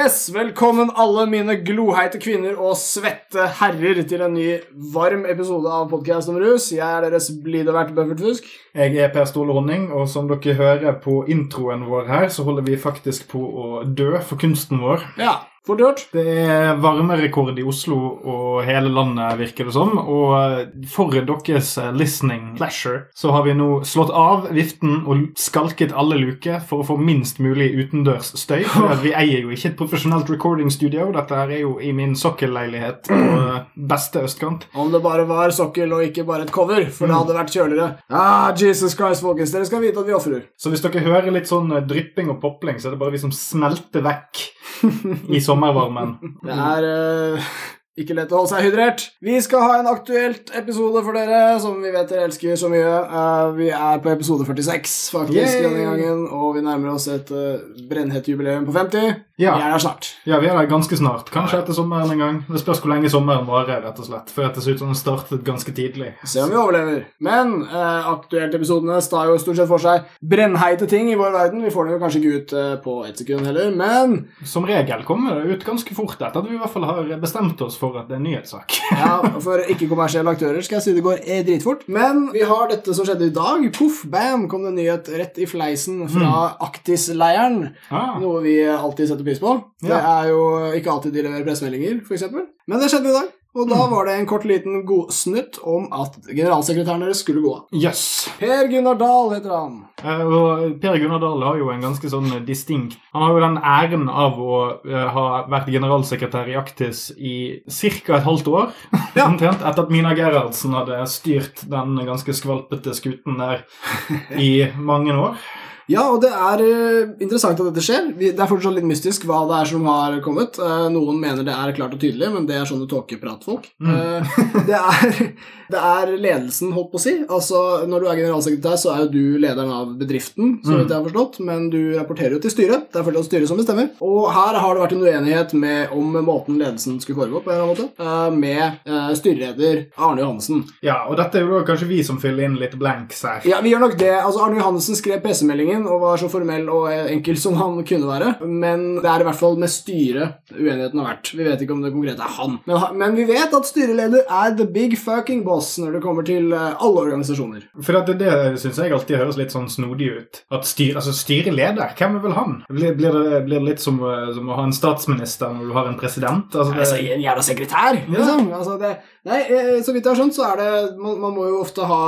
Yes, velkommen alle mine gloheite kvinner og svette herrer til en ny varm episode av Podcast om rus. Jeg er deres blide vert Buffert Fusk. Jeg er Per Ståle Honning, og som dere hører på introen vår her, så holder vi faktisk på å dø for kunsten vår. Ja, fort gjort. Det er varmerekord i Oslo og hele landet, virker det som. Og for deres listening pleasure så har vi nå slått av viften og skalket alle luker for å få minst mulig utendørs støy. For vi eier jo ikke et profesjonelt recording-studio. Dette her er jo i min sokkelleilighet på beste østkant. Om det bare var sokkel og ikke bare et cover, for det hadde vært kjøligere. Ah, Jesus Christ, folkens. Dere skal vite at vi ofrer. Så hvis dere hører litt sånn drypping og popling, så er det bare vi som smelter vekk i sommervarmen. Det er uh, ikke lett å holde seg hydrert. Vi skal ha en aktuelt episode for dere, som vi vet dere elsker så mye. Uh, vi er på episode 46, faktisk, Yay! denne gangen, og vi nærmer oss et uh, brennhett jubileum på 50. Ja. Vi er der snart. Ja, vi er der ganske snart. Kanskje etter sommeren en gang. Det spørs hvor lenge sommeren varer, rett og slett. For det ser ut som den startet ganske tidlig. Se om vi overlever. Men eh, aktuelt episodene står jo stort sett for seg brennheite ting i vår verden. Vi får dem jo kanskje ikke ut eh, på ett sekund heller, men Som regel kommer det ut ganske fort etter at vi i hvert fall har bestemt oss for at det er en nyhetssak. ja, for ikke-kommersielle aktører skal jeg si det går eh, dritfort. Men vi har dette som skjedde i dag. Poff, bam, kom det en nyhet rett i fleisen fra Aktis-leiren. Ah, Noe vi alltid setter pris på. Det er jo ikke alltid de leverer pressemeldinger, f.eks. Men det skjedde i dag. Og da var det en kort liten godsnutt om at generalsekretæren deres skulle gå av. Yes. Per Gunnar Dahl heter han. Eh, og Per Gunnar Dahl har jo en ganske sånn distinkt Han har jo den æren av å eh, ha vært generalsekretær i Aktis i ca. et halvt år. Ja. Omtrent etter at Mina Gerhardsen hadde styrt den ganske skvalpete skuten der i mange år. Ja, og det er eh, interessant at dette skjer. Det er fortsatt litt mystisk hva det er som har kommet. Eh, noen mener det er klart og tydelig, men det er sånne tåkepratfolk. Mm. det, er, det er ledelsen, holdt på å si. Altså, Når du er generalsekretær, så er jo du lederen av bedriften, så vidt jeg har forstått, men du rapporterer jo til styret. Det er fortsatt styret som bestemmer. Og her har det vært en uenighet med, om måten ledelsen skulle foregå på, en eller annen måte, eh, med eh, styreleder Arne Johansen. Ja, og dette er jo kanskje vi som fyller inn litt blanks her. Ja, vi gjør nok det. Altså, Arne Johansen skrev pressemeldingen og var så formell og enkel som han kunne være. Men det er i hvert fall med styret uenigheten har vært. Vi vet ikke om det konkrete er han. Men, men vi vet at styreleder er the big fucking boss når det kommer til eh, alle organisasjoner. For det, det syns jeg alltid høres litt sånn snodig ut. At styr, altså Styreleder, hvem er vel han? Blir, blir, det, blir det litt som, eh, som å ha en statsminister når du har en president? Altså, det, Altså, en jævla sekretær, liksom. Altså, det, nei, eh, så vidt jeg har skjønt, så er det man, man må jo ofte ha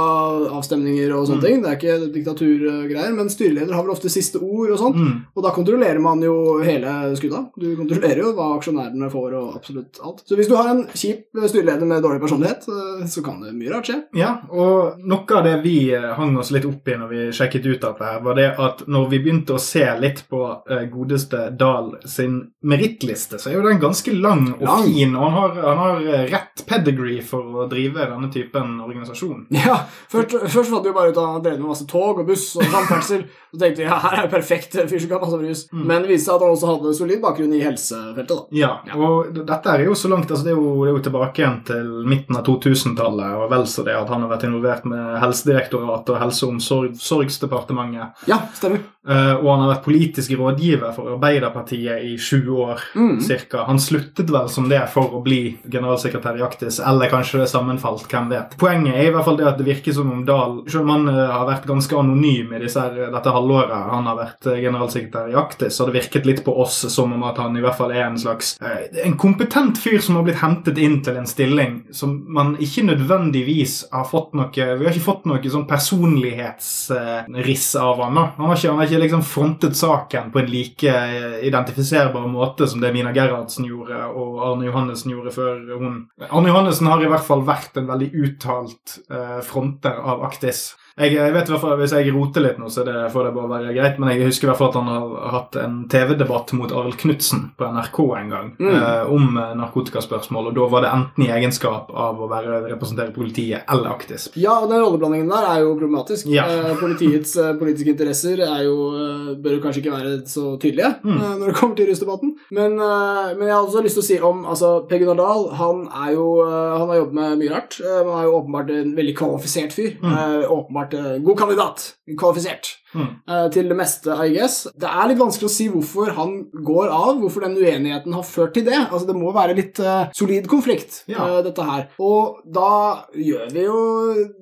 avstemninger og sånne ting. Det er ikke diktaturgreier, men styreleder har vel ofte siste ord og sånn. mm, Og da kontrollerer man jo hele skudda. Du kontrollerer jo hva aksjonærene får og absolutt alt. Så hvis du har en kjip styreleder med dårlig personlighet, eh, så kan det mye rart skje. ja, og noe av det vi eh, hang oss litt opp i når vi sjekket ut av det her, var det at når vi begynte å se litt på eh, godeste Dahl sin merittliste, så er jo den ganske lang og Lang. fin, og han har, han har rett pedigree for å drive denne typen organisasjon. Ja, Først, først fant vi jo bare ut at han drev med masse tog og buss og samferdsel. Så tenkte vi ja, her er jo perfekt fyr som kan masse brus. Mm. Men det viste seg at han også hadde solid bakgrunn i helsefeltet. da. Ja, og dette er jo så langt altså det, er jo, det er jo tilbake igjen til midten av 2000-tallet, og vel så det at han har vært involvert med Helsedirektoratet og Helse- og omsorgsdepartementet. Ja, stemmer. Uh, og han har vært politisk rådgiver for Arbeiderpartiet i 20 år Mm. cirka. Han sluttet vel som det for å bli generalsekretær i Aktis, eller kanskje det sammenfalt, hvem vet. Poenget er i hvert fall det at det virker som om Dahl, selv om han uh, har vært ganske anonym i disse, dette halvåret han har vært eh, generalsekretær i Aktis, har det virket litt på oss som om at han i hvert fall er en slags eh, en kompetent fyr som har blitt hentet inn til en stilling som man ikke nødvendigvis har fått noe Vi har ikke fått noe sånn personlighetsriss av han da. Han har ikke, han har ikke liksom frontet saken på en like eh, identifiserbar måte som det Mina Gerhardsen gjorde og Arne Johannessen gjorde før hun Arne Johannessen har i hvert fall vært en veldig uttalt eh, fronter av Aktis. Jeg, jeg vet i hvert fall, Hvis jeg roter litt nå, så det, får det bare være greit, men jeg husker i hvert fall at han har hatt en TV-debatt mot Arild Knutsen på NRK en gang Mm. eh, om eh, narkotikaspørsmål, og da var det enten i egenskap av å være representere politiet eller aktisk. Ja, og den rolleblandingen der er jo problematisk. Ja. Eh, politiets eh, politiske interesser er jo, eh, bør jo kanskje ikke være så tydelige Mm. eh, når det kommer til rusdebatten. Men, men jeg har også lyst til å si om altså, Per Gunnar Dahl. Han, er jo, han har jobbet med mye rart. Han er jo åpenbart en veldig kvalifisert fyr. Mm. Eh, åpenbart vært eh, god kandidat. Kvalifisert. Mm. eh, til det meste, I guess. Det er litt vanskelig å si hvorfor han går av, hvorfor den uenigheten har ført til det. Altså, Det må være litt uh, solid konflikt, Ja. uh, dette her. Og da gjør vi jo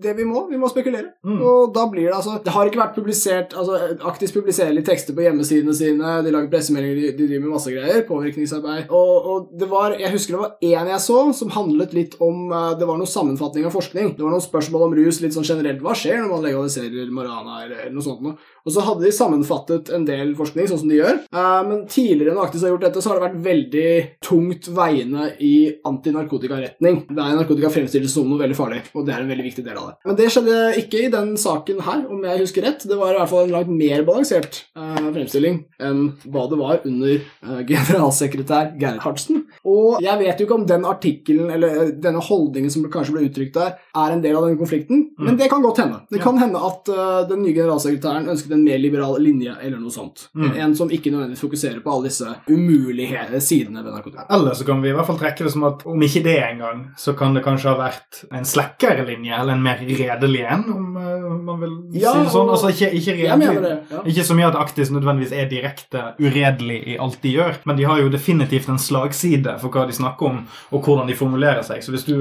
det vi må. Vi må spekulere. Mm. Og da blir det altså Det har ikke vært publisert altså Aktivt publiserer litt tekster på hjemmesidene sine, de lager pressemeldinger, de, de driver med masse greier. Påvirkningsarbeid. Og, og det var Jeg husker det var én jeg så, som handlet litt om uh, Det var noe sammenfatning av forskning. Det var noen spørsmål om rus litt sånn generelt. Hva skjer når man legaliserer marihuana, eller, eller noe sånt noe? Og så hadde de sammenfattet en del forskning, sånn som de gjør. Eh, men tidligere når Aktis har gjort dette, så har det vært veldig tungt veiende i antinarkotikaretning. Der narkotika fremstilles som noe veldig farlig, og det er en veldig viktig del av det. Men det skjedde ikke i den saken her, om jeg husker rett. Det var i hvert fall en langt mer balansert eh, fremstilling enn hva det var under eh, generalsekretær Gerhardsen. Og jeg vet jo ikke om den artikkelen, eller denne holdningen som kanskje ble uttrykt der, er en del av denne konflikten, men det kan godt hende. Det kan hende at den nye generalsekretæren ønsket en mer liberal linje, eller noe sånt. Mm. En som ikke nødvendigvis fokuserer på alle disse umulige sidene ved narkotika. Eller så kan vi i hvert fall trekke det som at om ikke det engang, så kan det kanskje ha vært en slekkere linje, eller en mer redelig en, om eh, man vil Ja, si det sånn. Altså ikke, ikke redelig. Det. ja. Ikke så mye at Aktis nødvendigvis er direkte uredelig i alt de gjør, men de har jo definitivt en slagside for hva de snakker om, og hvordan de formulerer seg. Så hvis du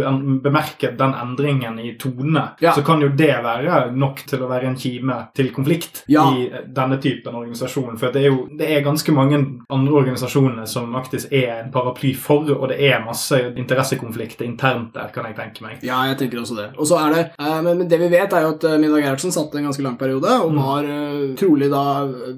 bemerker den endringen i tone, Ja. så kan jo det være nok til å være en kime til konflikt Ja. i denne typen organisasjon. For det er jo det er ganske mange andre organisasjoner som Aktis er en paraply for, og det er masse interessekonflikter internt der, kan jeg tenke meg. Ja, jeg tenker også det. Og så er det, eh, men, det vi vet, er jo at eh, Mina Gerhardsen satt en ganske lang periode, og Mm. var eh, trolig da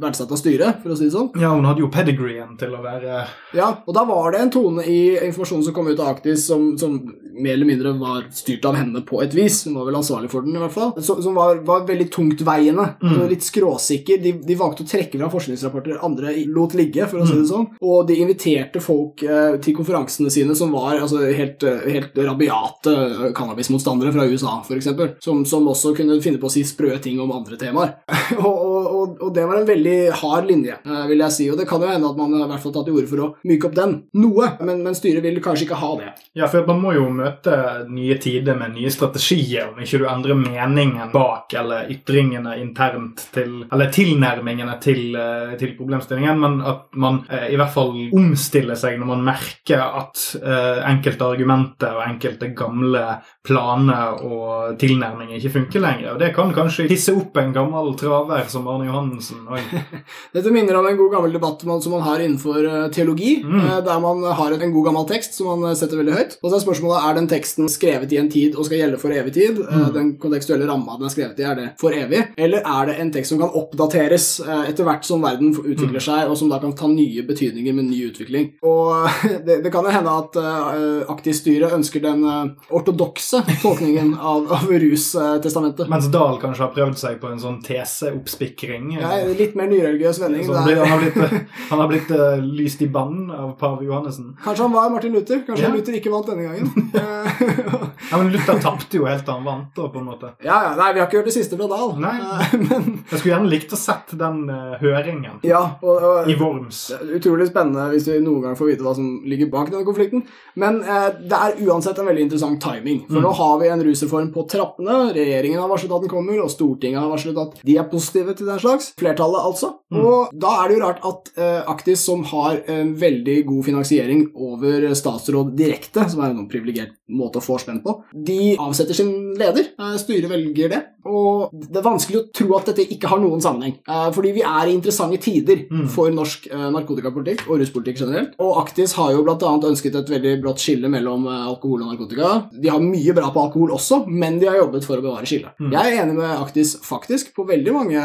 verdsatt av styret, for å si det sånn. Ja, hun hadde jo pedigreen til å være Ja, og da var det en tone i informasjonen som kom ut av Aktis, som, som mer eller mindre var styrt av henne på et vis. Hun var vel ansvarlig for den, i hvert fall. Så, som var, var veldig tungtveiende. Mm. Litt skråsikker. De, de valgte å trekke fram forskningsrapporter andre lot ligge, for å si det sånn. Og de inviterte folk eh, til konferansene sine som var altså, helt, eh, helt rabiate eh, cannabismotstandere fra USA, f.eks. Som, som også kunne finne på å si sprø ting om andre temaer. og, og, og, og det var en veldig hard linje, eh, vil jeg si. Og det kan jo hende at man i hvert fall tatt til orde for å myke opp den noe, men, men styret vil kanskje ikke ha det. Ja, for man må jo møte nye tider med nye strategier, om ikke du endrer meningen bak eller ytringene internt til Eller tilnærmingene til, eh, til problemstillingen, men at man eh, i hvert fall omstiller seg når man merker at eh, enkelte argumenter og enkelte gamle planer og tilnærminger ikke funker lenger. Og det kan kanskje hisse opp en gammel traver som Arne Johannessen. Oi. Dette minner om en god gammel debatt som man har innenfor eh, teologi, Mm. eh, der man har en god gammel tekst som man eh, setter veldig høyt. Og så er spørsmålet er den teksten skrevet i en tid og skal gjelde for evig tid. Mm. Den kontekstuelle ramma den er skrevet i, er det for evig? Eller er det en tekst som kan oppdateres etter hvert som verden utvikler Mm. seg, og som da kan ta nye betydninger med ny utvikling? Og det, det kan jo hende at Aktivstyret ønsker den eh, ortodokse tolkningen av, av rustestamentet. Mens Dahl kanskje har prøvd seg på en sånn teseoppspikring. Ja, litt mer nyreligiøs vending. Sånn, han, har blitt, han har blitt uh, lyst i bann av pave Johannessen. Kanskje han var Martin Luther. Kanskje Ja. Luther ikke vant denne gangen. Ja, Men Luther tapte jo helt da han vant. da, på en måte. ja, ja, nei, vi har ikke hørt det siste fra Dahl. Nei. Eh, Men Jeg skulle gjerne likt å sett den uh, høringen ja, og, og i Worms. utrolig spennende hvis vi noen gang får vite hva som ligger bak denne konflikten. Men uh, det er uansett en veldig interessant timing. For Mm. nå har vi en rusreform på trappene. Regjeringen har varslet at den kommer, og Stortinget har varslet at de er positive til den slags. Flertallet, altså. Mm. Og da er det jo rart at uh, Aktis, som har en veldig god finansiering over statsråd direkte, som er en privilegert måte å få spenn på, de avsetter sin leder. Eh, styret velger det. Og det er vanskelig å tro at dette ikke har noen sammenheng. Eh, fordi vi er i interessante tider Mm. for norsk eh, narkotikapolitikk og ruspolitikk generelt. Og Aktis har jo bl.a. ønsket et veldig brått skille mellom alkohol og narkotika. De har mye bra på alkohol også, men de har jobbet for å bevare skillet. Mm. Jeg er enig med Aktis faktisk på veldig mange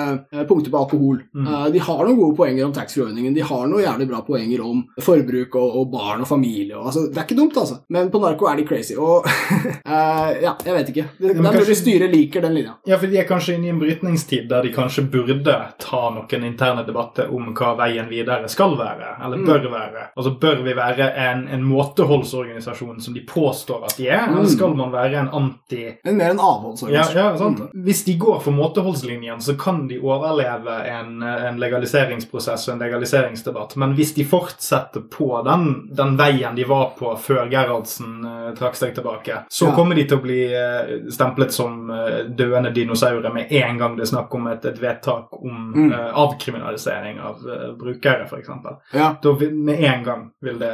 punkter på alkohol. Mm. De har noen gode poenger om taxfree-ordningen. De har noen jævlig bra poenger om forbruk og barn og familie. Altså, det er ikke dumt, altså. Men på narko er de crazy. Og eh, ja, jeg vet ikke. Det, mulig kanskje- styret liker den linja. Ja, for De er kanskje inne i en brytningstid der de kanskje burde ta noen interne debatter om hva veien videre skal være, eller Mm. bør være. Altså, Bør vi være en, en måteholdsorganisasjon som de påstår at de er, Mm. eller skal man være en anti... En mer en avholdsorganisasjon. ja, ja, sant. Mm. Hvis de går for måteholdslinjen, så kan de overleve en, en legaliseringsprosess og en legaliseringsdebatt. Men hvis de fortsetter på den, den veien de var på før Gerhardsen uh, trakk seg seg tilbake, så Ja. kommer de til å bli eh, stemplet som eh, døende dinosaurer med en gang det er snakk om et, et vedtak om Mm. uh, avkriminalisering av uh, brukere, f.eks. Ja. Da vil, med en gang vil det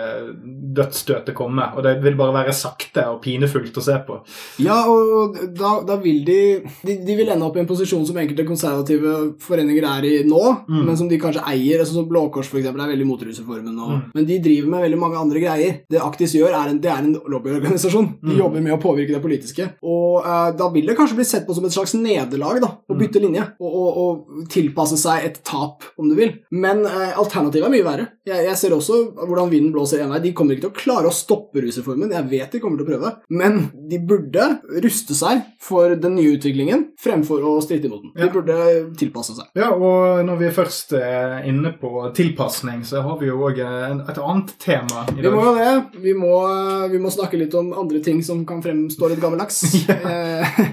dødsstøtet komme, og det vil bare være sakte og pinefullt å se på. Ja, og da, da vil de, de De vil ende opp i en posisjon som enkelte konservative foreninger er i nå, Mm. men som de kanskje eier. altså som Blå Kors eksempel, er veldig mot rusreformen. nå. Mm. Men de driver med veldig mange andre greier. Det Aktis gjør, er en, det er en lobbyorganisasjon. De Mm. jobber med å påvirke det politiske. Og eh, da vil det kanskje bli sett på som et slags nederlag da, å Mm. bytte linje og, og, og tilpasse seg et tap, om du vil. Men eh, alternativet er mye verre. Jeg, jeg ser også hvordan vinden blåser en vei. De kommer ikke til å klare å stoppe rusreformen. Jeg vet de kommer til å prøve. Men de burde ruste seg for den nye utviklingen fremfor å stritte imot den. Ja. De burde tilpasse seg. Ja, og når vi først er inne på tilpasning, så har vi jo òg et annet tema i Vi dag. må jo det. Vi må, vi må snakke litt om andre ting som kan fremstå litt gammeldags. ja.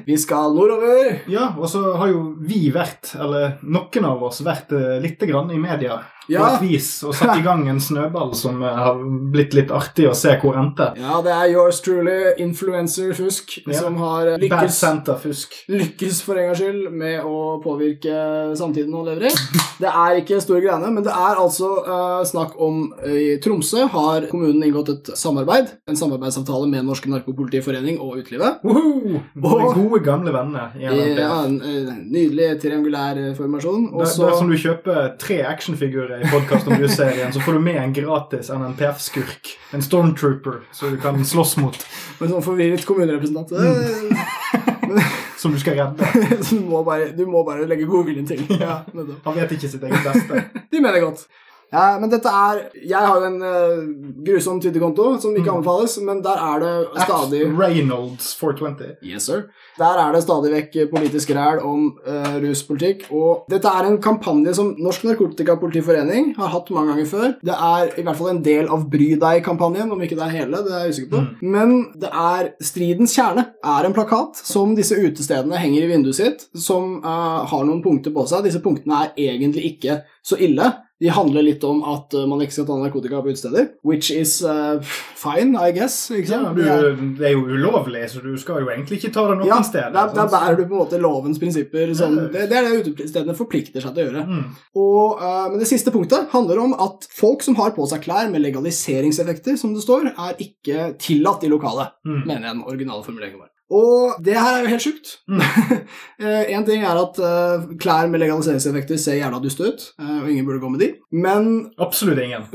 vi skal nordover. Ja, og så har jo vi vært, eller noen av oss, vært lite litt grann i media på et vis og satt i gang en snøball som eh, har blitt litt artig å se hvor endte. Ja, det er yours truly, influencer-fusk, Ja. som har lykkes, Center-fusk. lykkes for en gangs skyld med å påvirke samtiden han lever i. Det er ikke store greiene, men det er altså uh, snakk om eh, I Tromsø har kommunen inngått et samarbeid, en samarbeidsavtale med Norsk Narkopolitiforening og Utelivet. Woho! Våre gode gamle venner i. Ja, en en, nydelig triangulær eh, formasjon. Og Der, så dersom du kjøper tre actionfigurer i Podkast om serien så får du med en gratis NNPF-skurk. En stormtrooper som du kan slåss mot, med sånn forvirret kommunerepresentant. mm. som du skal redde. så du må, bare, du må bare legge godviljen til. Ja. Han vet ikke sitt eget beste. De mener godt. Ja, men dette er Jeg har jo en uh, grusom Twitter-konto som ikke Mm. anbefales, men der er det stadig At Reynolds 420. Yes, sir. Der er det stadig vekk politisk ræl om uh, ruspolitikk. Og dette er en kampanje som Norsk Narkotikapolitiforening har hatt mange ganger før. Det er i hvert fall en del av Bry deg-kampanjen, om ikke det er hele. det er jeg usikker på. Mm. Men det er stridens kjerne er en plakat som disse utestedene henger i vinduet sitt, som uh, har noen punkter på seg. Disse punktene er egentlig ikke så ille. De handler litt om at eh, man ikke skal ta narkotika på utesteder. Which is uh, fine, I guess. Ja, du, Det er- er jo ulovlig, så du skal jo egentlig ikke ta det noen ja, steder. der, der bærer du på en måte lovens prinsipper. Sånn, det, det er det utestedene forplikter seg til å gjøre. Mm. Og, uh, men det siste punktet handler om at folk som har på seg klær med legaliseringseffekter, som det står, er ikke tillatt i lokalet, Mm. mener jeg den originale formuleringen var. Og det her er jo helt sjukt. Mm. Én ting er at eh, klær med legaliseringseffekter ser jævla duste ut, eh, og ingen burde gå med de, men Absolutt ingen.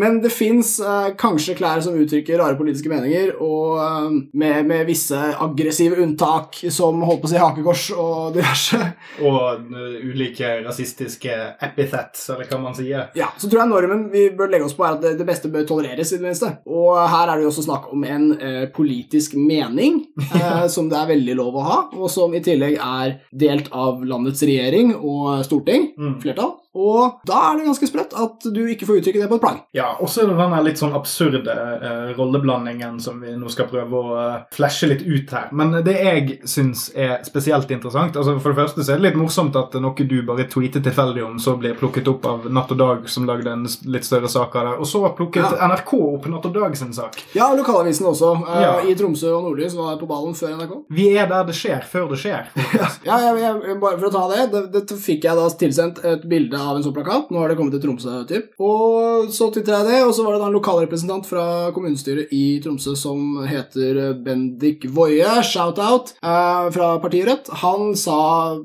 men det fins kanskje klær som uttrykker rare politiske meninger, og eh, med, med visse aggressive unntak, som holdt på å si hakekors og diverse. Og ulike rasistiske epithets, eller hva man sier. Ja, Så tror jeg normen vi bør legge oss på, er at det, det beste bør tolereres. i det minste. Og her er det jo også snakk om en eh, politisk mening, eh, som det er veldig lov å ha, og som i tillegg er delt av landets regjering og storting, Mm. flertall. Og da er det ganske sprøtt at du ikke får uttrykke det på et plagg. Ja, og så er det den litt sånn absurde eh, rolleblandingen som vi nå skal prøve å eh, flashe litt ut her. Men det jeg syns er spesielt interessant altså For det første så er det litt morsomt at noe du bare tweeter tilfeldig om, så blir plukket opp av Natt og Dag, som lagde en litt større sak av det. Og så plukket Ja. NRK opp Natt og Dag sin sak. Ja, lokalavisen også. Eh, Ja. I Tromsø og Nordlys var på ballen før NRK. Vi er der det skjer, før det skjer. Ja, jeg, jeg, bare for å ta det, det, det fikk jeg da tilsendt et bilde av en sånn plakat. Nå har det kommet til Tromsø, typ. Og så tittet jeg det, og så var det da en lokalrepresentant fra kommunestyret i Tromsø som heter Bendik Woie, shout-out, eh, fra partiet Rødt. Han sa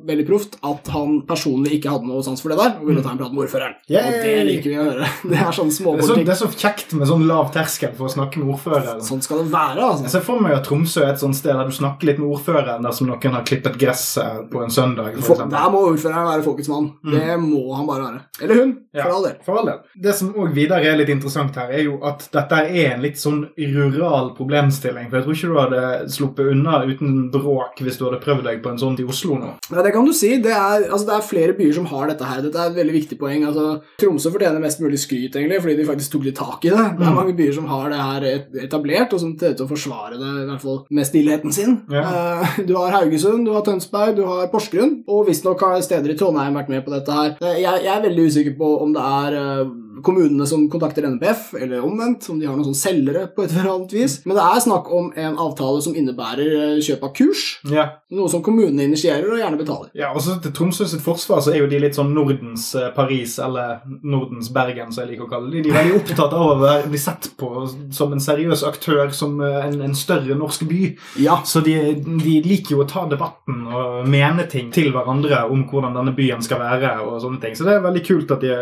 veldig proft at han personlig ikke hadde noe sans for det der, og ville ta en prat med ordføreren. Yay! Og det liker vi å høre. Det er sånn Det er, så, det er så kjekt med sånn lav terskel for å snakke med ordføreren. Sånn skal det være, Jeg altså. ser for meg at Tromsø er et sånt sted der du snakker litt med ordføreren dersom noen har klippet gresset på en søndag. For For, der må ordføreren være folkets mann. Det må han bare være. Eller hun, Ja. for all del. For all del. Det som òg videre er litt interessant her, er jo at dette er en litt sånn rural problemstilling. For jeg tror ikke du hadde sluppet unna uten bråk hvis du hadde prøvd deg på en sånn i Oslo nå. Ja, det kan du si. Det er, altså, det er flere byer som har dette her. Dette er et veldig viktig poeng. Altså, Tromsø fortjener mest mulig skryt, egentlig, fordi de faktisk tok litt tak i det. Det er Mm. mange byer som har det her etablert, og som ser ut til å forsvare det, i hvert fall med stillheten sin. Ja. Eh, du har Haugesund, du har Tønsberg, du har Porsgrunn, og visstnok har steder i Trondheim vært med på dette her. Eh, Jeg, jeg er veldig usikker på om det er eh, kommunene som kontakter NPF, eller omvendt, om de har noen sånn selgere på et eller annet vis. Men det er snakk om en avtale som innebærer eh, kjøp av kurs, Ja. noe som kommunene initierer og gjerne betaler. Ja, og så Til Tromsø sitt forsvar så er jo de litt sånn Nordens eh, Paris, eller Nordens Bergen, som jeg liker å kalle det. De er veldig opptatt av å bli sett på som en seriøs aktør, som eh, en, en større norsk by. Ja, Så de, de liker jo å ta debatten og mene ting til hverandre om hvordan denne byen skal være. og sånne ting. Så det er veldig kult at de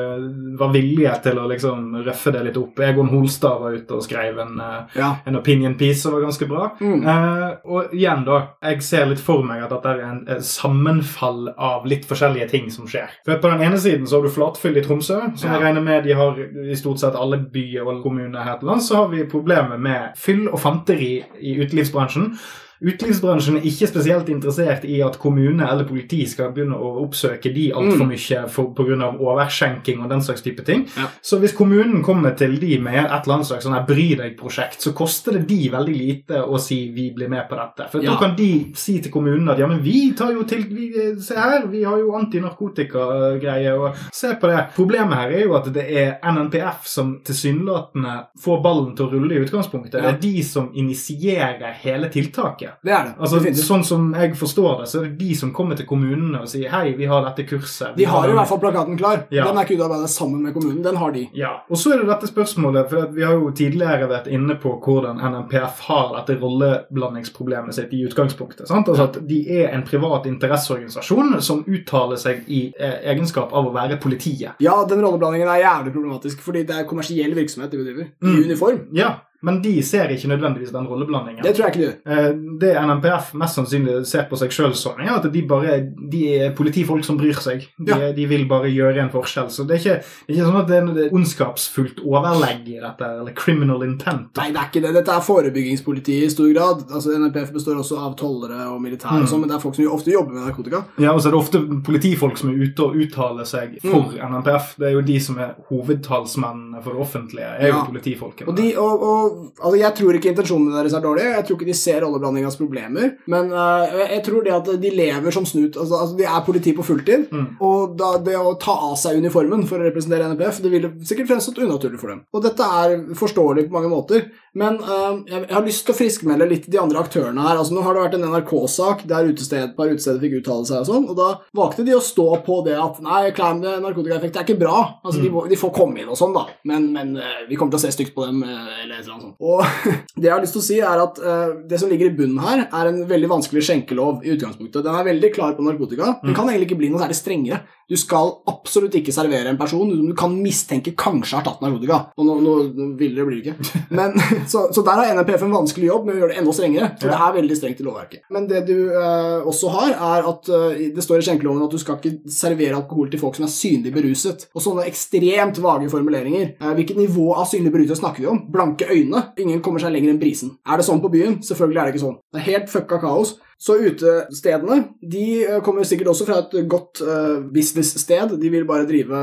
var villige til å liksom røffe det litt opp. Egon Holstad var ute og skrev en, eh, ja. en opinion piece som var ganske bra. Mm. Eh, og igjen, da. Jeg ser litt for meg at dette er en, en sammenfall av litt forskjellige ting som skjer. For På den ene siden så har du flatfyll i Tromsø, som Ja. jeg regner med de har i stort sett alle byer og kommuner her til lands. Så har vi problemet med fyll og fanteri i utelivsbransjen. Utelivsbransjen er ikke spesielt interessert i at kommune eller politi skal begynne å oppsøke de altfor Mm. mye for, på grunn av overskjenking og den slags type ting. Ja. Så hvis kommunen kommer til de med et eller annet slags sånn her bry deg-prosjekt, så koster det de veldig lite å si vi blir med på dette. For Ja. da kan de si til kommunen at ja, men vi tar jo til vi, Se her, vi har jo antinarkotikagreie, og se på det. Problemet her er jo at det er NNPF som tilsynelatende får ballen til å rulle i utgangspunktet. Ja. Det er de som initierer hele tiltaket. Det er det. Altså, det sånn som jeg forstår det, så er det de som kommer til kommunene og sier hei, vi har dette kurset. De har i hvert fall plakaten klar. Ja. Den er ikke utarbeidet sammen med kommunen. Den har de. Ja, og så er det dette spørsmålet, for vi har jo tidligere vært inne på hvordan NMPF har dette rolleblandingsproblemet sitt i utgangspunktet. sant? Altså at De er en privat interesseorganisasjon som uttaler seg i eh, egenskap av å være politiet. Ja, den rolleblandingen er jævlig problematisk, fordi det er kommersiell virksomhet de bedriver. I Mm. uniform. Ja, men de ser ikke nødvendigvis den rolleblandingen. Det tror jeg ikke du. Eh, Det NNPF mest sannsynlig ser på seg sjøl som, er at de bare de er politifolk som bryr seg. De, Ja. de vil bare gjøre en forskjell. Så det er ikke, det er ikke sånn at det er noe ondskapsfullt overlegg i dette, eller criminal intent. Nei, det er ikke det. Dette er forebyggingspolitiet i stor grad. Altså, NMPF består også av tollere og militære, Mm. og sånn, men det er folk som ofte jobber med narkotika. Ja, og så er det ofte politifolk som er ute og uttaler seg for NNPF. Det er jo de som er hovedtalsmennene for det offentlige. er jo Ja. politifolkene. Og, de, og, og altså, Jeg tror ikke intensjonene deres er dårlige. Jeg tror ikke de ser oljeblandingas problemer. Men uh, jeg, tror det at de lever som snut. Altså, altså De er politi på fulltid. Mm. Og da, det å ta av seg uniformen for å representere NPF, det ville sikkert fremstått unaturlig for dem. Og dette er forståelig på mange måter. Men uh, jeg, har lyst til å friskmelde litt de andre aktørene her. Altså Nå har det vært en NRK-sak der utested, et par utesteder fikk uttale seg og sånn, og da valgte de å stå på det at nei, klær med narkotikaeffekt er ikke bra. Altså de, må, de får komme inn og sånn, da, men, men uh, vi kommer til å se stygt på dem, eller et eller annet sånt. Og det jeg har lyst til å si, er at uh, det som ligger i bunnen her, er en veldig vanskelig skjenkelov i utgangspunktet. Den er veldig klar på narkotika. Den kan egentlig ikke bli noe særlig strengere. Du skal absolutt ikke servere en person som du kan mistenke kanskje har tatt narkotika. Og nå, nå, nå villere blir det ikke. Men, så, så der har NRPF en vanskelig jobb med å gjøre det enda strengere. For det er veldig strengt i lovverket. Men det du uh, også har, er at uh, det står i skjenkeloven at du skal ikke servere alkohol til folk som er synlig beruset. Og sånne ekstremt vage formuleringer. Uh, hvilket nivå av synlig beruset snakker vi om? Blanke øyne? Ingen kommer seg lenger enn brisen. Er det sånn på byen? Selvfølgelig er det ikke sånn. Det er helt fucka kaos. Så utestedene de eh, kommer sikkert også fra et godt uh, businesssted. De vil bare drive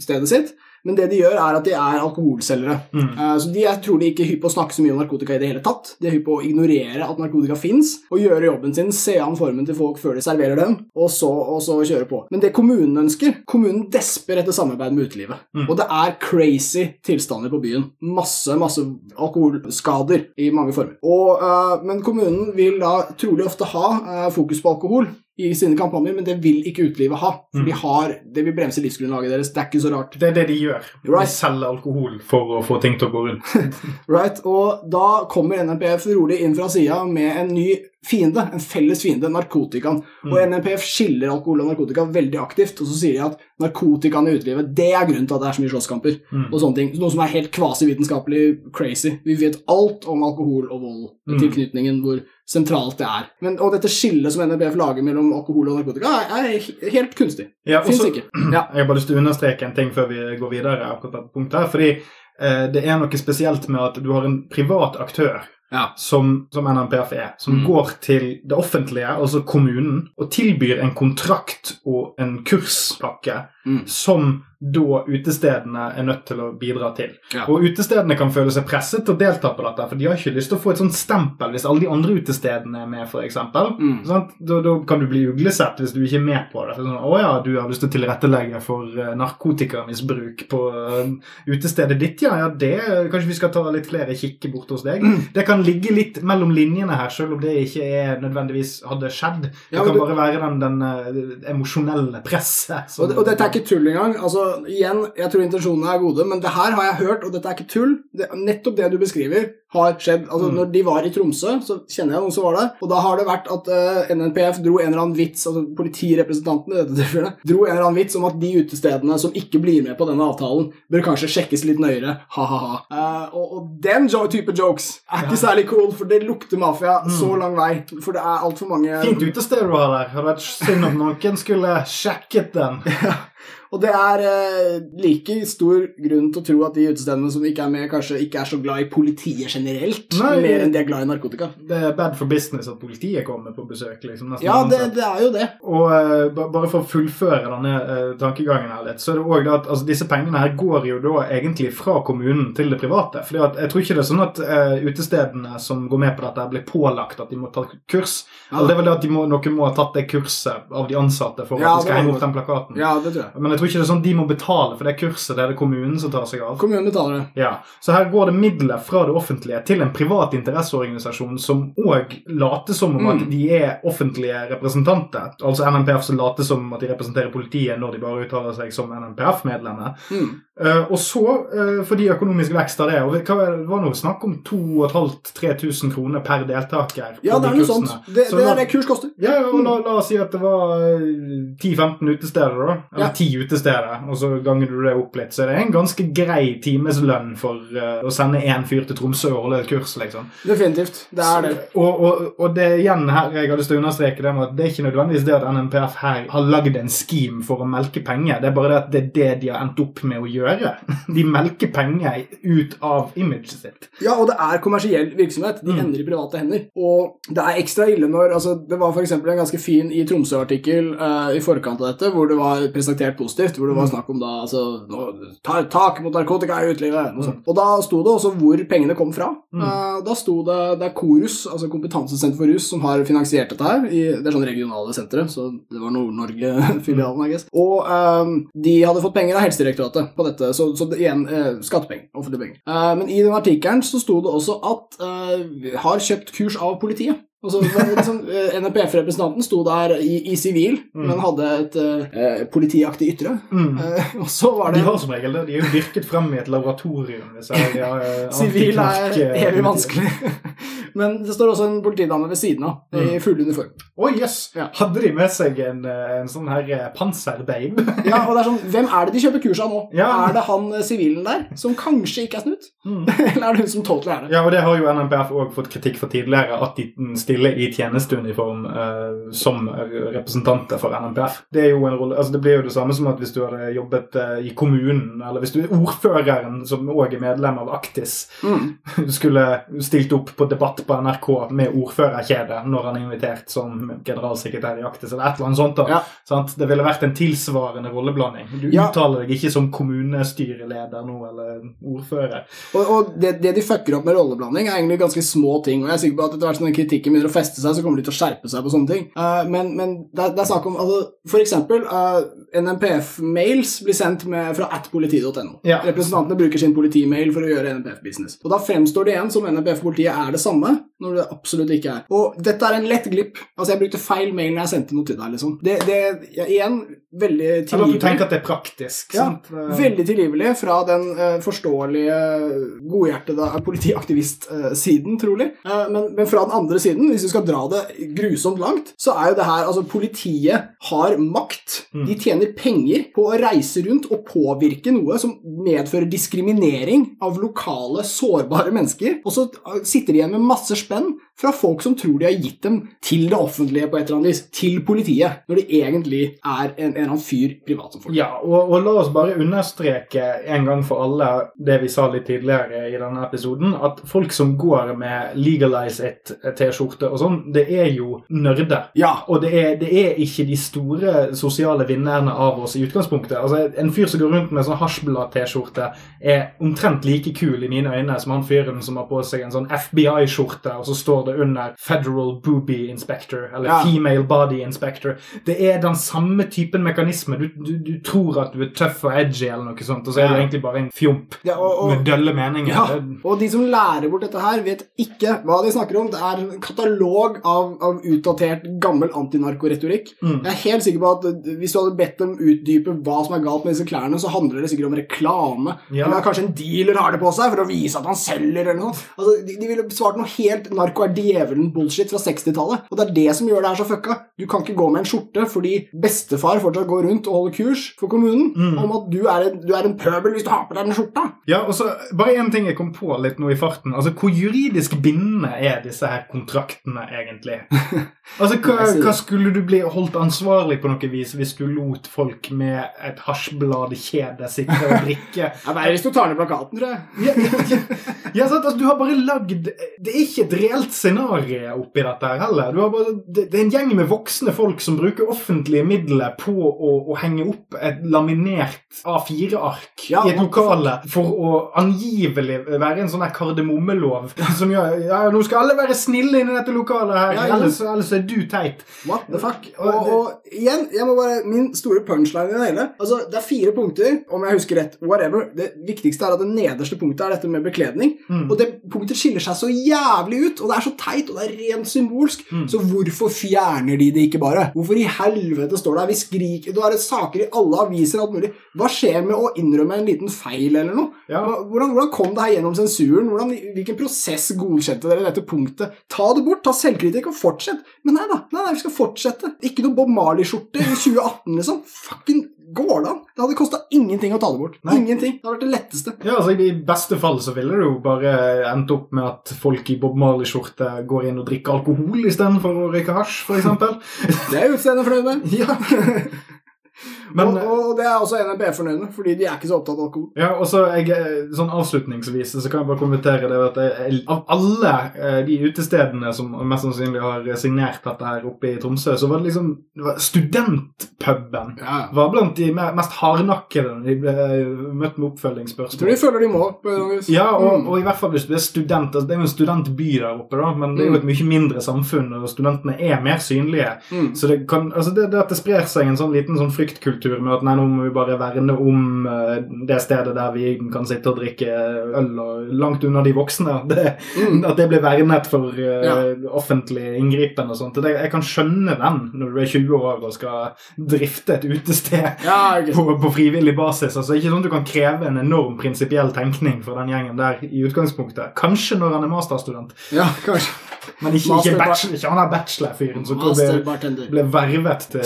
stedet sitt. Men det de gjør, er at de er alkoholselgere. Mm. Uh, så de er trolig ikke hypp på å snakke så mye om narkotika i det hele tatt. De er hypp på å ignorere at narkotika fins, og gjøre jobben sin, se an formen til folk før de serverer dem, og så, og så kjøre på. Men det kommunen ønsker Kommunen desper etter samarbeid med utelivet. Mm. Og det er crazy tilstander på byen. Masse, masse alkoholskader i mange former. Og, uh, men kommunen vil da trolig ofte ha uh, fokus på alkohol i sine kampanjer, men det vil ikke utelivet ha. For Mm. de har, det vil bremse livsgrunnlaget deres. Det er ikke så rart. Det er det de gjør. Right. De selger alkohol for å få ting til å gå rundt. Right? Og da kommer NNPF rolig inn fra sida med en ny fiende, en felles fiende, narkotikaen. Og NNPF skiller alkohol og narkotika veldig aktivt, og så sier de at narkotikaen i utelivet det er grunnen til at det er så mye slåsskamper. Mm. og sånne ting. Noe som er helt kvasivitenskapelig crazy. Vi vet alt om alkohol og vold, Mm. tilknytningen, hvor sentralt det er. Men, og dette skillet som NNPF lager mellom alkohol og narkotika, er, er helt kunstig. Ja, Fins også- ikke. Ja. Jeg har bare lyst til å understreke en ting før vi går videre. akkurat på dette punktet her, fordi eh, det er noe spesielt med at du har en privat aktør Ja. som, som NMPF er, som Mm. går til det offentlige, altså kommunen, og tilbyr en kontrakt og en kurspakke Mm. som da utestedene er nødt til å bidra til. Ja. Og utestedene kan føle seg presset til å delta på dette, for de har ikke lyst til å få et sånt stempel hvis alle de andre utestedene er med, f.eks. Mm. Da, da kan du bli uglesett hvis du ikke er med på det. Sånn, å ja, du har lyst til å tilrettelegge for uh, narkotikamisbruk på uh, utestedet ditt, ja. ja det, Kanskje vi skal ta litt flere kikker bort hos deg? Mm. Det kan ligge litt mellom linjene her, selv om det ikke er nødvendigvis hadde skjedd. Det Ja, kan du- bare være den, den uh, emosjonelle presset. Og, det, og dette er ikke tull engang. Altså, igjen, Jeg tror intensjonene er gode, men det her har jeg hørt, og dette er ikke tull. Det, nettopp det du beskriver, har skjedd. Altså, Mm. Når de var i Tromsø, så kjenner jeg noen som var der, og da har det vært at uh, NNPF dro en eller annen vits, altså politirepresentantene dette tilfellet, dro en eller annen vits om at de utestedene som ikke blir med på denne avtalen, bør kanskje sjekkes litt nøyere. Ha-ha-ha. Uh, og, og den type jokes er ikke særlig cool, for det lukter mafia så lang vei. For det er altfor mange Fint utested du har der. Hadde vært synd om noen skulle sjekket den. Og det er eh, like stor grunn til å tro at de utestedene som ikke er med, kanskje ikke er så glad i politiet generelt, Nei. mer enn de er glad i narkotika. Det er bad for business at politiet kommer på besøk. liksom Ja, det, det er jo det. Og uh, bare for å fullføre denne uh, tankegangen her litt, så er det også at altså, disse pengene her går jo da egentlig fra kommunen til det private. At jeg tror ikke det er sånn at uh, utestedene som går med på dette, blir pålagt at de må ta kurs. Ja. Eller det er vel det at de må, noen må ha tatt det kurset av de ansatte for Ja, at de skal henge opp den plakaten. Ja, det tror jeg. Men jeg tror ikke det er sånn de må betale for det kurset. Det er det kommunen som tar seg av. Kommunen betaler det. Ja, Så her går det midler fra det offentlige til en privat interesseorganisasjon som òg later som om at Mm. de er offentlige representanter. Altså NNPF som later som at de representerer politiet når de bare uttaler seg som NNPF-medlemmer. Mm. Eh, og så, uh, fordi økonomisk vekst av det og hva var noe snakk om 2500-3000 kroner per deltaker. Ja, det er noe sånt. Det, Så det er det kurs koster. ja, og la, la oss si at det var eh, 10-15 utesteder, da. Eller Ja. 10 utesteder, og så ganger du det opp litt. Så det er en ganske grei timeslønn for uh, å sende én fyr til Tromsø og holde et kurs, liksom. Definitivt. Det er det. Så- Og, og, og det igjen her jeg har lyst til å understreke det med at det er ikke nødvendigvis det at NNPF her har lagd en scheme for å melke penger. Det er bare det at det er det de har endt opp med å gjøre. De melker penger ut av imaget sitt. Ja, og det er kommersiell virksomhet. De Mm. ender i private hender. Og det er ekstra ille når altså, Det var f.eks. en ganske fin i Tromsø-artikkel uh, i forkant av dette, hvor det var presentert positivt. Hvor det var snakk om da altså ta tak mot narkotika i utelivet. Sånt. Og da sto det også hvor pengene kom fra. Mm. Eh, da sto det Det er Korus, altså Kompetansesenter for rus, som har finansiert dette her. I, det er sånn regionale sentre, så det var Nord-Norge-filialen, I guess. Og um, de hadde fått penger av Helsedirektoratet på dette, så, så det, igjen eh, skattepenger. Offentlige penger. Eh, men i den artikkelen så sto det også at eh, har kjøpt kurs av politiet. Altså, liksom, eh, NPF-representanten sto der i i sivil, Mm. men hadde et uh, politiaktig ytre. Mm. Uh, og så var det... De har som regel det. De er jo dyrket frem i et laboratorium. eh, Sivil er evig vanskelig. Men det står også en politidame ved siden av, i full uniform. Å, jøss! Ja. Hadde de med seg en, en sånn her panserbabe? Ja, og det er sånn, Hvem er det de kjøper kurs av nå? Ja. Er det han sivilen der, som kanskje ikke er snutt? Mm. Eller er det hun som totally er det? Ja, og det har jo NNPF òg fått kritikk for tidligere, at de stiller i tjenesteuniform eh, som representanter for NMPF. Det er jo en rolle, altså det blir jo det samme som at hvis du hadde jobbet eh, i kommunen, eller hvis du er ordføreren, som òg er medlem av Aktis, Mm. skulle stilt opp på debatt på NRK med ordførerkjede når han er invitert som generalsekretær i Aktis, eller et eller annet sånt. da. Ja. Sant? Det ville vært en tilsvarende rolleblanding. Du Ja. uttaler deg ikke som kommunestyreleder nå, eller ordfører. Og, og det, det de fucker opp med rolleblanding, er egentlig ganske små ting. Og jeg er sikker på at etter hvert som den kritikken begynner å feste seg, så kommer de til å skjerpe seg på sånne ting. Uh, men men det, er- det er snakk om altså, For eksempel uh, NMPF-mails blir sendt med, fra atpoliti.no. Ja. Representantene bruker sin politimail for å gjøre NMPF-business. Og da fremstår det igjen som NMPF-politiet er det samme, når det absolutt ikke er. Og dette er en lett glipp. Altså, jeg brukte feil mail når jeg sendte noe til deg, liksom. Det, det ja, igjen veldig tilgivelig. du tenker at det er praktisk. Ja, sant? Eh, Veldig tilgivelig fra den eh, forståelige, godhjertede politiaktivist-siden, trolig. Eh, men, men fra den andre siden, hvis vi skal dra det grusomt langt, så er jo det her Altså, politiet har makt. Mm. De tjener penger på å reise rundt og påvirke noe som medfører diskriminering av lokale, sårbare mennesker. Og så sitter de igjen med masse spenn fra folk som tror de har gitt dem til det offentlige på et eller annet vis, til politiet, når de egentlig er en, en eller annen fyr privat som folk. Ja, og, og la oss bare understreke en gang for alle det vi sa litt tidligere i denne episoden, at folk som går med 'legalize it'-T-skjorte og sånn, det er jo nerder. Ja, Og det er, det er ikke de store sosiale vinnerne av oss i utgangspunktet. Altså, En fyr som går rundt med sånn hasjblad-T-skjorte, er omtrent like kul i mine øyne som han fyren som har på seg en sånn FBI-skjorte, og så står det under Federal Booby Inspector, eller Ja. Female Body Inspector. Det er den samme typen mekanisme. Du, du, du tror at du er tøff og edgy, eller noe sånt, og så er du egentlig bare en fjomp Ja, og- og- med dølle meninger. Ja, og de som lærer bort dette her, vet ikke hva de snakker om. Det er en katalog av, av utdatert, gammel antinarkoretorikk. Mm. Jeg er helt sikker på at hvis du hadde bedt dem utdype hva som er galt med disse klærne, så handler det sikkert om reklame. Ja. Eller kanskje en dealer har det på seg for å vise at han selger, eller noe sånt. Altså, de, de ville svart noe helt narko er djevelen-bullshit fra 60-tallet. Og det er det som gjør det her så fucka. Du kan ikke gå med en skjorte fordi bestefar fortsatt går rundt og holder kurs for kommunen Mm. om at du er, en, du er en pøbel hvis du har på deg den skjorta. Ja, og så Bare én ting jeg kom på litt nå i farten. Altså, Hvor juridisk bindende er disse her kontraktene egentlig? Altså, hva, hva Skulle du bli holdt ansvarlig på noe vis hvis du lot folk med et hasjbladkjede sitte og drikke? Det er det hvis du tar ned plakaten, tror jeg. Ja, ja, ja, sant? Altså, du har bare lagd Det er ikke et reelt scenario oppi dette her heller. Du har bare, det, det er en gjeng med voksne folk som bruker offentlige midler på å, å henge opp et laminert A4-ark Ja, i et lokale for å angivelig være en sånn her kardemommelov som gjør ja, nå skal alle være snille inni dette lokalet her, Ja, ja. ellers, ellers er du teit. What the fuck? Og Og, og igjen, jeg må bare, min store punchline i det hele Altså, Det er fire punkter, om jeg husker rett. whatever. Det viktigste er at det nederste punktet er dette med bekledning. Mm. Og det punktet skiller seg så jævlig ut, og det er så teit, og det er rent symbolsk. Mm. Så hvorfor fjerner de det ikke bare? Hvorfor i helvete står det her? Vi skriker det saker i alle aviser alt mulig. Hva skjer med å innrømme en liten feil eller noe? Ja. Hvordan, hvordan kom det her gjennom sensuren? Hvordan, hvilken prosess godkjente dere dette punktet? Ta det bort, ta selvkritikk og fortsett. Men nei da, nei, nei, vi skal fortsette. Ikke noe Bob Marley-skjorte i 2018, liksom. Fucking går det an? Det hadde kosta ingenting å ta det bort. Nei. Ingenting. Det hadde vært det letteste. Ja, altså I beste fall så ville det jo bare endt opp med at folk i Bob Marley-skjorte går inn og drikker alkohol istedenfor å røyke hasj, f.eks. Det er utseendet fornøyd med. Ja. Men og, og det er også NRB fornøyd med, fordi de er ikke så opptatt av alkohol. ja, og så jeg, eh, sånn avslutningsvis så kan jeg bare kommentere det at jeg, av alle eh, de utestedene som mest sannsynlig har signert dette her oppe i Tromsø, så var det liksom studentpuben Ja. var blant de mest hardnakkede de ble møtt med Jeg tror oppfølgingsspørsmål. de føler de må. på en vis. Ja, og, Mm. og i hvert fall hvis du er student. Altså, det er jo en studentby der oppe, da, men det er jo et mye mindre samfunn, og studentene er mer synlige. Mm. Så det kan, altså det, det at det sprer seg en sånn liten sånn fryktkultur med at nei, nå må vi bare verne om eh, det stedet der vi kan sitte og drikke øl og langt unna de voksne. Det, Mm. At det blir vernet for eh, Ja. offentlig inngripen og sånt. Det, jeg kan skjønne den når du er 20 år og skal drifte et utested Ja, på, på frivillig basis. Altså Ikke sånn at du kan kreve en enorm prinsipiell tenkning fra den gjengen der i utgangspunktet. Kanskje når han er masterstudent, Ja, kanskje. men ikke, ikke, bachelor, ikke han er bachelorfyren som ble, ble vervet til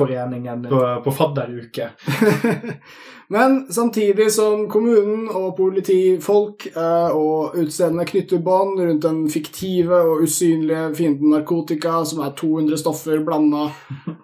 engasjementsforeningen på, på fadderuke. Men samtidig som kommunen og politifolk eh, og utestedene knytter bånd rundt den fiktive og usynlige fienden narkotika, som er 200 stoffer blanda,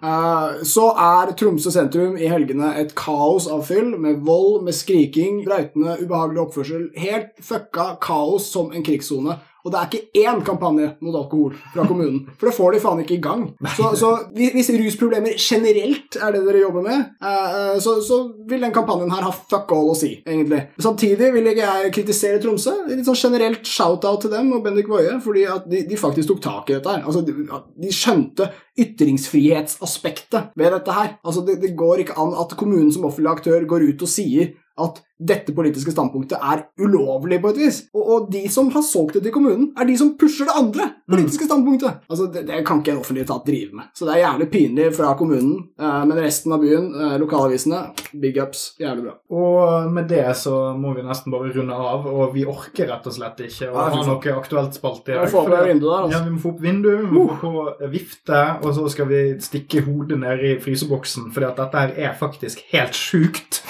eh, så er Tromsø sentrum i helgene et kaos av fyll, med vold, med skriking, brautende, ubehagelig oppførsel. Helt fucka kaos som en krigssone. Og det er ikke én kampanje mot alkohol fra kommunen, for det får de faen ikke i gang. Så, så hvis rusproblemer generelt er det dere jobber med, eh, eh, så, så vil den kampanjen her ha fuck all å si, egentlig. Samtidig vil ikke jeg kritisere Tromsø. Litt sånn generelt shout-out til dem og Bendik Woie, fordi at de, de faktisk tok tak i dette her. Altså, de, de skjønte ytringsfrihetsaspektet ved dette her. Altså, det, det går ikke an at kommunen som offentlig aktør går ut og sier at dette politiske standpunktet er ulovlig på et vis. Og, og de som har solgt det til kommunen, er de som pusher det andre politiske standpunktet. Altså, det, det kan ikke en offentlig etat drive med. Så det er jævlig pinlig fra kommunen, eh, men resten av byen, eh, lokalavisene, big ups. Jævlig bra. Og med det så må vi nesten bare runde av, og vi orker rett og slett ikke å ha noe aktuelt spalte i dag. få vinduet der, Ja, altså. vi må få opp vinduet, vi må få på vifte, og så skal vi stikke hodet ned i fryseboksen, fordi at dette her er faktisk helt sjukt.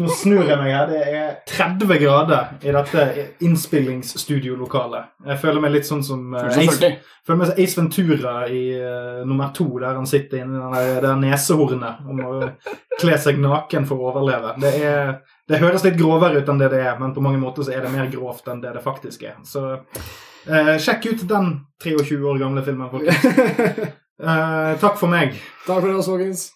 Nå snur jeg meg her. Det er 30 grader i dette innspillingsstudiolokalet. Jeg føler meg litt sånn som uh, Ace, føler meg som Ace Ventura i uh, nummer to, der han sitter inni det der nesehornet og må kle seg naken for å overleve. Det, er, det høres litt grovere ut enn det det er, men på mange måter så er det mer grovt enn det det faktisk er. Så uh, sjekk ut den 23 år gamle filmen, folkens. Eh, takk for meg. Takk for oss, folkens.